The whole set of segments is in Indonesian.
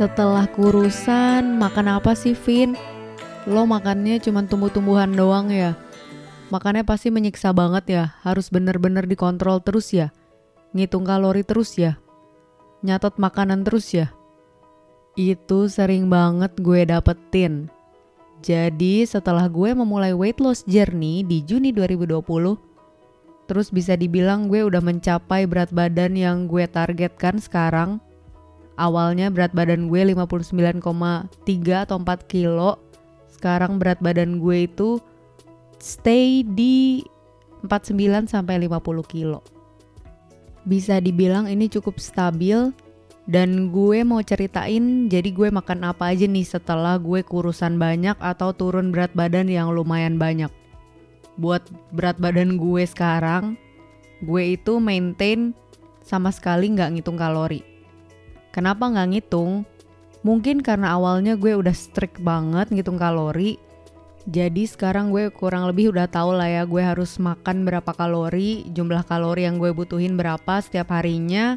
Setelah kurusan, makan apa sih, Vin? Lo makannya cuma tumbuh-tumbuhan doang ya? Makannya pasti menyiksa banget ya, harus bener-bener dikontrol terus ya? Ngitung kalori terus ya? Nyatet makanan terus ya? Itu sering banget gue dapetin. Jadi setelah gue memulai weight loss journey di Juni 2020, terus bisa dibilang gue udah mencapai berat badan yang gue targetkan sekarang, awalnya berat badan gue 59,3 atau 4 kilo. Sekarang berat badan gue itu stay di 49 sampai 50 kilo. Bisa dibilang ini cukup stabil dan gue mau ceritain jadi gue makan apa aja nih setelah gue kurusan banyak atau turun berat badan yang lumayan banyak. Buat berat badan gue sekarang gue itu maintain sama sekali nggak ngitung kalori Kenapa nggak ngitung? Mungkin karena awalnya gue udah strict banget ngitung kalori. Jadi sekarang gue kurang lebih udah tahu lah ya gue harus makan berapa kalori, jumlah kalori yang gue butuhin berapa setiap harinya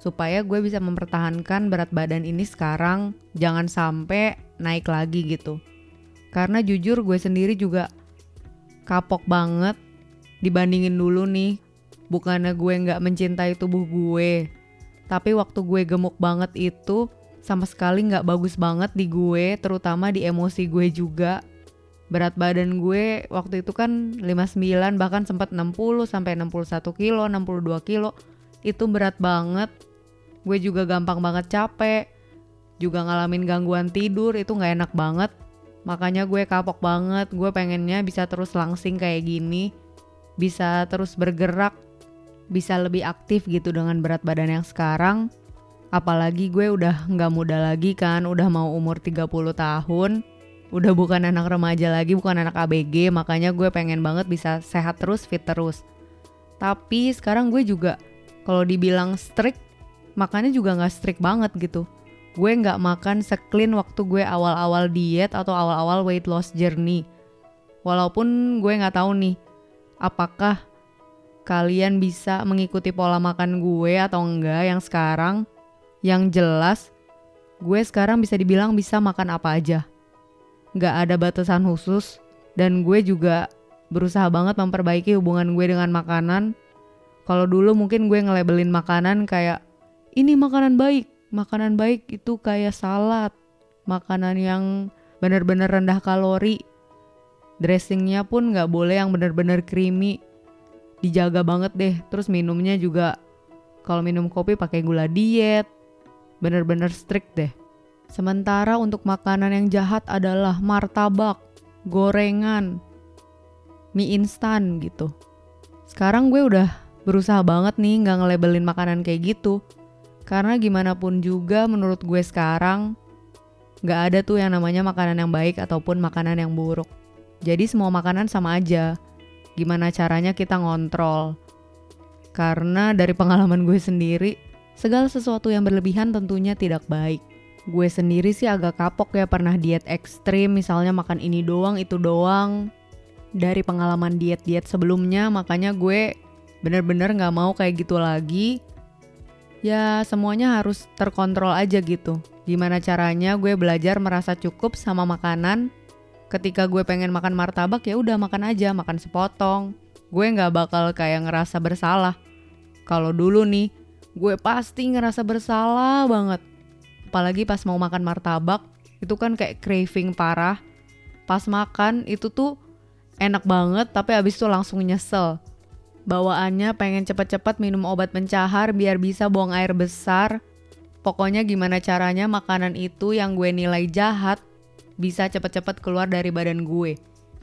supaya gue bisa mempertahankan berat badan ini sekarang jangan sampai naik lagi gitu. Karena jujur gue sendiri juga kapok banget dibandingin dulu nih. Bukannya gue nggak mencintai tubuh gue, tapi waktu gue gemuk banget itu sama sekali nggak bagus banget di gue, terutama di emosi gue juga. Berat badan gue waktu itu kan 59 bahkan sempat 60 sampai 61 kilo, 62 kilo. Itu berat banget. Gue juga gampang banget capek. Juga ngalamin gangguan tidur itu nggak enak banget. Makanya gue kapok banget. Gue pengennya bisa terus langsing kayak gini. Bisa terus bergerak bisa lebih aktif gitu dengan berat badan yang sekarang. Apalagi gue udah nggak muda lagi kan, udah mau umur 30 tahun. Udah bukan anak remaja lagi, bukan anak ABG, makanya gue pengen banget bisa sehat terus, fit terus. Tapi sekarang gue juga kalau dibilang strict, makannya juga nggak strict banget gitu. Gue nggak makan seklin waktu gue awal-awal diet atau awal-awal weight loss journey. Walaupun gue nggak tahu nih, apakah kalian bisa mengikuti pola makan gue atau enggak yang sekarang. Yang jelas, gue sekarang bisa dibilang bisa makan apa aja. Gak ada batasan khusus, dan gue juga berusaha banget memperbaiki hubungan gue dengan makanan. Kalau dulu mungkin gue ngelabelin makanan kayak, ini makanan baik, makanan baik itu kayak salad, makanan yang benar-benar rendah kalori, dressingnya pun gak boleh yang benar-benar creamy, dijaga banget deh. Terus minumnya juga kalau minum kopi pakai gula diet. Bener-bener strict deh. Sementara untuk makanan yang jahat adalah martabak, gorengan, mie instan gitu. Sekarang gue udah berusaha banget nih nggak ngelabelin makanan kayak gitu. Karena gimana pun juga menurut gue sekarang nggak ada tuh yang namanya makanan yang baik ataupun makanan yang buruk. Jadi semua makanan sama aja gimana caranya kita ngontrol. Karena dari pengalaman gue sendiri, segala sesuatu yang berlebihan tentunya tidak baik. Gue sendiri sih agak kapok ya pernah diet ekstrim, misalnya makan ini doang, itu doang. Dari pengalaman diet-diet sebelumnya, makanya gue bener-bener gak mau kayak gitu lagi. Ya semuanya harus terkontrol aja gitu. Gimana caranya gue belajar merasa cukup sama makanan ketika gue pengen makan martabak ya udah makan aja makan sepotong. Gue nggak bakal kayak ngerasa bersalah. Kalau dulu nih gue pasti ngerasa bersalah banget. Apalagi pas mau makan martabak itu kan kayak craving parah. Pas makan itu tuh enak banget tapi abis itu langsung nyesel. Bawaannya pengen cepet-cepet minum obat pencahar biar bisa buang air besar. Pokoknya gimana caranya makanan itu yang gue nilai jahat bisa cepet-cepet keluar dari badan gue.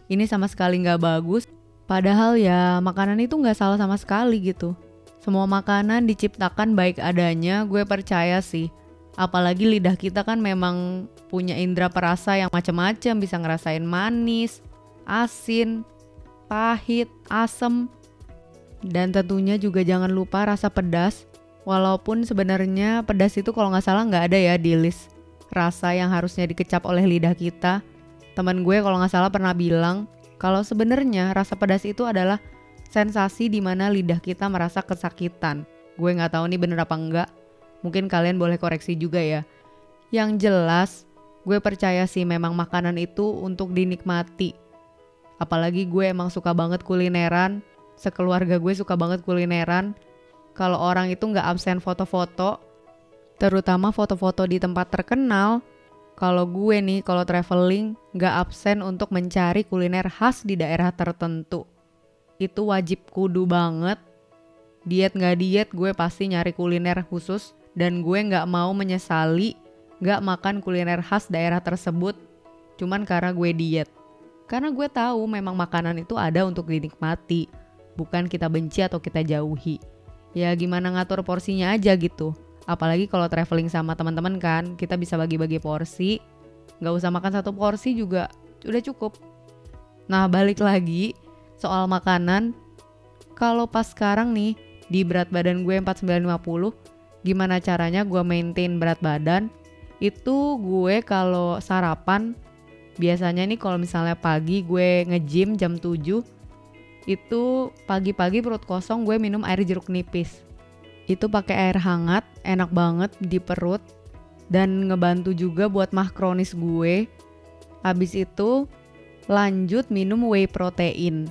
Ini sama sekali nggak bagus. Padahal ya makanan itu nggak salah sama sekali gitu. Semua makanan diciptakan baik adanya, gue percaya sih. Apalagi lidah kita kan memang punya indera perasa yang macam-macam, bisa ngerasain manis, asin, pahit, asem, dan tentunya juga jangan lupa rasa pedas. Walaupun sebenarnya pedas itu kalau nggak salah nggak ada ya di list rasa yang harusnya dikecap oleh lidah kita. Teman gue kalau nggak salah pernah bilang kalau sebenarnya rasa pedas itu adalah sensasi di mana lidah kita merasa kesakitan. Gue nggak tahu nih bener apa enggak. Mungkin kalian boleh koreksi juga ya. Yang jelas, gue percaya sih memang makanan itu untuk dinikmati. Apalagi gue emang suka banget kulineran, sekeluarga gue suka banget kulineran. Kalau orang itu nggak absen foto-foto, terutama foto-foto di tempat terkenal, kalau gue nih kalau traveling nggak absen untuk mencari kuliner khas di daerah tertentu. Itu wajib kudu banget. Diet nggak diet gue pasti nyari kuliner khusus dan gue nggak mau menyesali gak makan kuliner khas daerah tersebut cuman karena gue diet. Karena gue tahu memang makanan itu ada untuk dinikmati, bukan kita benci atau kita jauhi. Ya gimana ngatur porsinya aja gitu. Apalagi kalau traveling sama teman-teman kan, kita bisa bagi-bagi porsi. Gak usah makan satu porsi juga udah cukup. Nah balik lagi soal makanan. Kalau pas sekarang nih di berat badan gue 4950, gimana caranya gue maintain berat badan itu gue kalau sarapan biasanya nih kalau misalnya pagi gue nge-gym jam 7 itu pagi-pagi perut kosong gue minum air jeruk nipis itu pakai air hangat enak banget di perut dan ngebantu juga buat mah kronis gue habis itu lanjut minum whey protein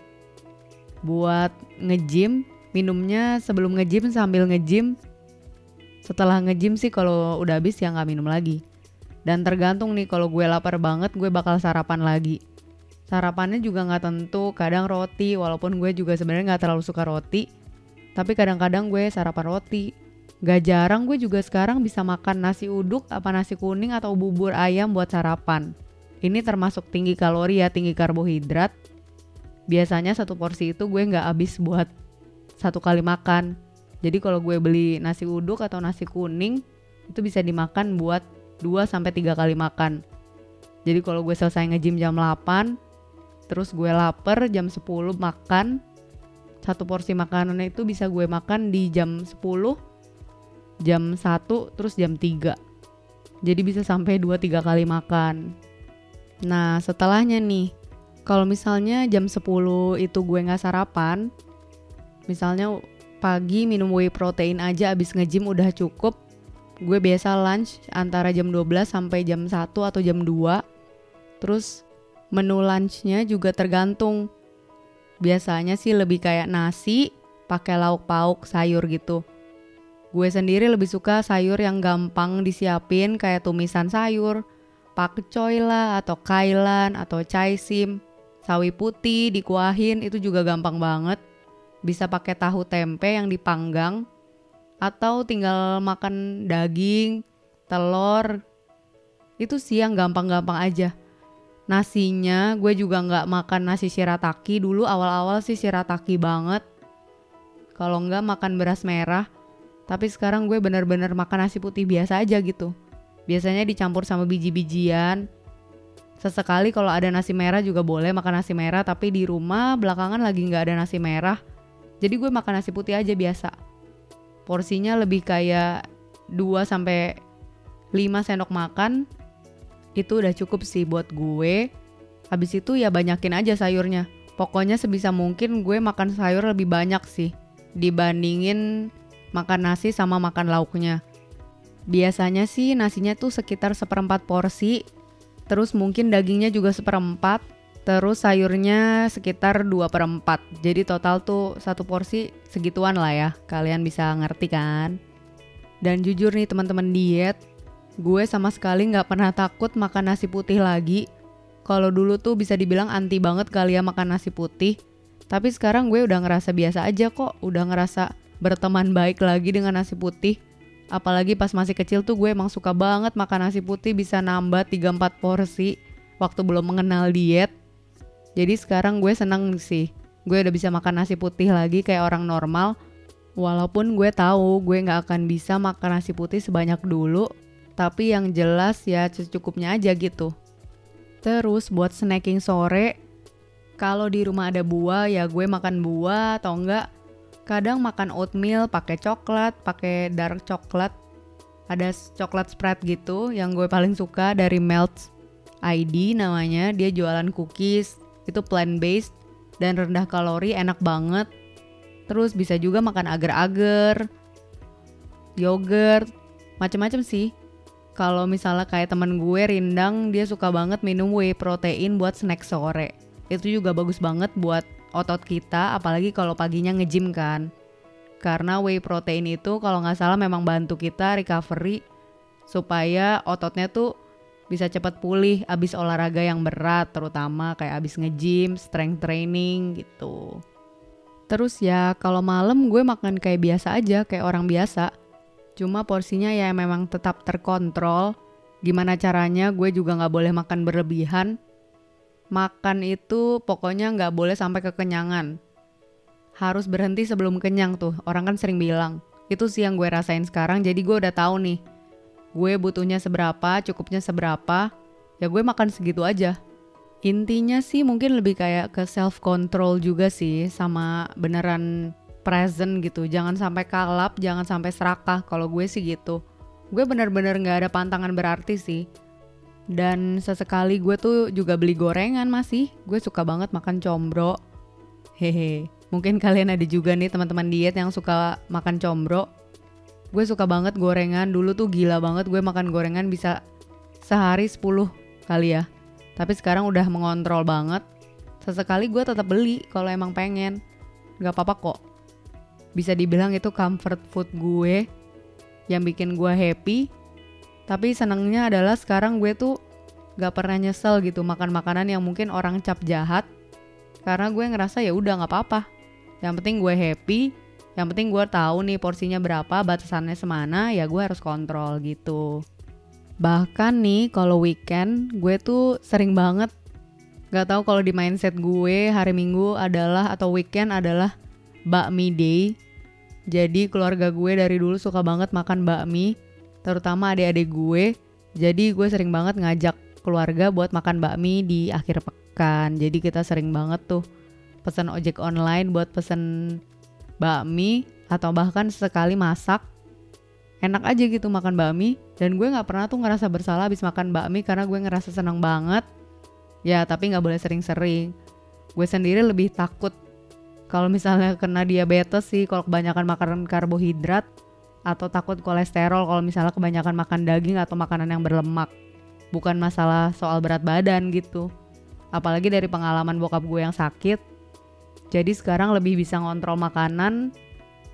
buat nge-gym minumnya sebelum nge-gym sambil nge-gym setelah nge-gym sih kalau udah habis ya nggak minum lagi. Dan tergantung nih kalau gue lapar banget gue bakal sarapan lagi. Sarapannya juga nggak tentu, kadang roti walaupun gue juga sebenarnya nggak terlalu suka roti. Tapi kadang-kadang gue sarapan roti. Gak jarang gue juga sekarang bisa makan nasi uduk apa nasi kuning atau bubur ayam buat sarapan. Ini termasuk tinggi kalori ya, tinggi karbohidrat. Biasanya satu porsi itu gue nggak habis buat satu kali makan jadi kalau gue beli nasi uduk atau nasi kuning itu bisa dimakan buat 2 sampai 3 kali makan. Jadi kalau gue selesai nge-gym jam 8, terus gue lapar jam 10 makan, satu porsi makanan itu bisa gue makan di jam 10, jam 1, terus jam 3. Jadi bisa sampai 2-3 kali makan. Nah setelahnya nih, kalau misalnya jam 10 itu gue nggak sarapan, misalnya pagi minum whey protein aja abis nge-gym udah cukup. Gue biasa lunch antara jam 12 sampai jam 1 atau jam 2. Terus menu lunchnya juga tergantung. Biasanya sih lebih kayak nasi, pakai lauk pauk, sayur gitu. Gue sendiri lebih suka sayur yang gampang disiapin kayak tumisan sayur, pakcoy lah atau kailan atau chai sim, sawi putih dikuahin itu juga gampang banget bisa pakai tahu tempe yang dipanggang atau tinggal makan daging, telur. Itu sih yang gampang-gampang aja. Nasinya gue juga nggak makan nasi shirataki dulu awal-awal sih shirataki banget. Kalau nggak makan beras merah, tapi sekarang gue bener-bener makan nasi putih biasa aja gitu. Biasanya dicampur sama biji-bijian. Sesekali kalau ada nasi merah juga boleh makan nasi merah, tapi di rumah belakangan lagi nggak ada nasi merah jadi gue makan nasi putih aja biasa. Porsinya lebih kayak 2 sampai 5 sendok makan. Itu udah cukup sih buat gue. Habis itu ya banyakin aja sayurnya. Pokoknya sebisa mungkin gue makan sayur lebih banyak sih dibandingin makan nasi sama makan lauknya. Biasanya sih nasinya tuh sekitar seperempat porsi, terus mungkin dagingnya juga seperempat, Terus sayurnya sekitar 2 per 4 Jadi total tuh satu porsi segituan lah ya Kalian bisa ngerti kan Dan jujur nih teman-teman diet Gue sama sekali gak pernah takut makan nasi putih lagi Kalau dulu tuh bisa dibilang anti banget kali ya makan nasi putih Tapi sekarang gue udah ngerasa biasa aja kok Udah ngerasa berteman baik lagi dengan nasi putih Apalagi pas masih kecil tuh gue emang suka banget makan nasi putih bisa nambah 3-4 porsi Waktu belum mengenal diet jadi sekarang gue seneng sih. Gue udah bisa makan nasi putih lagi kayak orang normal. Walaupun gue tahu gue gak akan bisa makan nasi putih sebanyak dulu. Tapi yang jelas ya secukupnya aja gitu. Terus buat snacking sore, kalau di rumah ada buah ya gue makan buah atau enggak kadang makan oatmeal pakai coklat, pakai dark coklat. Ada coklat spread gitu yang gue paling suka dari Melt ID namanya. Dia jualan cookies, itu plant based dan rendah kalori enak banget terus bisa juga makan agar-agar yogurt macam-macam sih kalau misalnya kayak temen gue Rindang dia suka banget minum whey protein buat snack sore. Itu juga bagus banget buat otot kita apalagi kalau paginya nge-gym kan. Karena whey protein itu kalau nggak salah memang bantu kita recovery supaya ototnya tuh bisa cepat pulih abis olahraga yang berat terutama kayak abis nge-gym, strength training gitu. Terus ya kalau malam gue makan kayak biasa aja kayak orang biasa Cuma porsinya ya memang tetap terkontrol. Gimana caranya gue juga nggak boleh makan berlebihan. Makan itu pokoknya nggak boleh sampai kekenyangan. Harus berhenti sebelum kenyang tuh. Orang kan sering bilang. Itu sih yang gue rasain sekarang. Jadi gue udah tahu nih. Gue butuhnya seberapa, cukupnya seberapa. Ya gue makan segitu aja. Intinya sih mungkin lebih kayak ke self control juga sih sama beneran present gitu. Jangan sampai kalap jangan sampai serakah. Kalau gue sih gitu. Gue bener-bener nggak ada pantangan berarti sih. Dan sesekali gue tuh juga beli gorengan masih gue suka banget makan combro. Hehe. Mungkin kalian ada juga nih teman-teman diet yang suka makan combro. Gue suka banget gorengan. Dulu tuh gila banget gue makan gorengan bisa sehari 10 kali ya. Tapi sekarang udah mengontrol banget. Sesekali gue tetap beli kalau emang pengen. Gak apa-apa kok bisa dibilang itu comfort food gue yang bikin gue happy. Tapi senangnya adalah sekarang gue tuh gak pernah nyesel gitu makan makanan yang mungkin orang cap jahat. Karena gue ngerasa ya udah nggak apa-apa. Yang penting gue happy yang penting gue tahu nih porsinya berapa batasannya semana ya gue harus kontrol gitu. Bahkan nih kalau weekend gue tuh sering banget gak tahu kalau di mindset gue hari minggu adalah atau weekend adalah bakmi day jadi keluarga gue dari dulu suka banget makan bakmi, terutama adik-adik gue. Jadi gue sering banget ngajak keluarga buat makan bakmi di akhir pekan. Jadi kita sering banget tuh pesan ojek online buat pesen bakmi atau bahkan sekali masak. Enak aja gitu makan bakmi dan gue nggak pernah tuh ngerasa bersalah habis makan bakmi karena gue ngerasa senang banget. Ya tapi nggak boleh sering-sering. Gue sendiri lebih takut kalau misalnya kena diabetes sih kalau kebanyakan makanan karbohidrat atau takut kolesterol kalau misalnya kebanyakan makan daging atau makanan yang berlemak. Bukan masalah soal berat badan gitu. Apalagi dari pengalaman bokap gue yang sakit. Jadi sekarang lebih bisa ngontrol makanan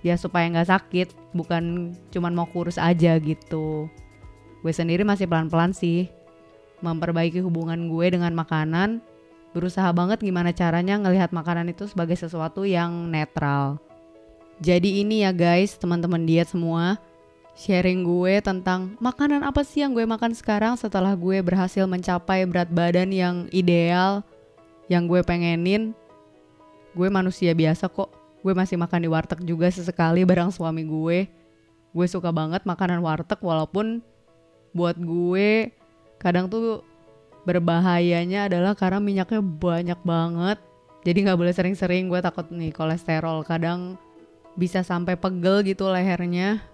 ya supaya nggak sakit, bukan cuman mau kurus aja gitu. Gue sendiri masih pelan-pelan sih memperbaiki hubungan gue dengan makanan berusaha banget gimana caranya ngelihat makanan itu sebagai sesuatu yang netral. Jadi ini ya guys, teman-teman diet semua, sharing gue tentang makanan apa sih yang gue makan sekarang setelah gue berhasil mencapai berat badan yang ideal, yang gue pengenin. Gue manusia biasa kok, gue masih makan di warteg juga sesekali bareng suami gue. Gue suka banget makanan warteg walaupun buat gue kadang tuh berbahayanya adalah karena minyaknya banyak banget. Jadi nggak boleh sering-sering gue takut nih kolesterol. Kadang bisa sampai pegel gitu lehernya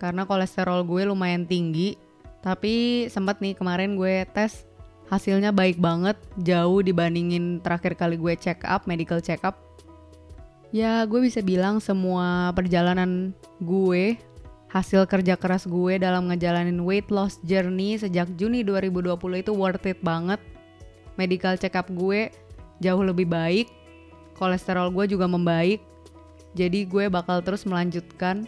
karena kolesterol gue lumayan tinggi. Tapi sempat nih kemarin gue tes hasilnya baik banget jauh dibandingin terakhir kali gue check up medical check up. Ya gue bisa bilang semua perjalanan gue hasil kerja keras gue dalam ngejalanin weight loss journey sejak Juni 2020 itu worth it banget. Medical check up gue jauh lebih baik, kolesterol gue juga membaik. Jadi gue bakal terus melanjutkan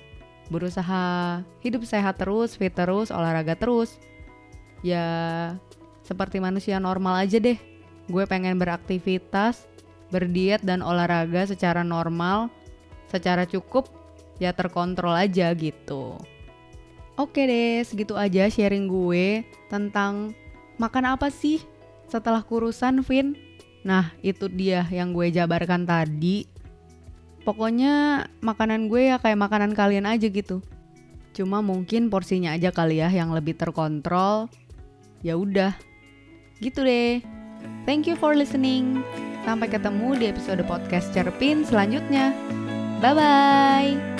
berusaha hidup sehat terus, fit terus, olahraga terus. Ya seperti manusia normal aja deh. Gue pengen beraktivitas, berdiet dan olahraga secara normal, secara cukup ya terkontrol aja gitu. Oke deh, segitu aja sharing gue tentang makan apa sih setelah kurusan, Vin. Nah, itu dia yang gue jabarkan tadi. Pokoknya makanan gue ya kayak makanan kalian aja gitu. Cuma mungkin porsinya aja kali ya yang lebih terkontrol. Ya udah. Gitu deh. Thank you for listening. Sampai ketemu di episode podcast Cerpin selanjutnya. Bye bye.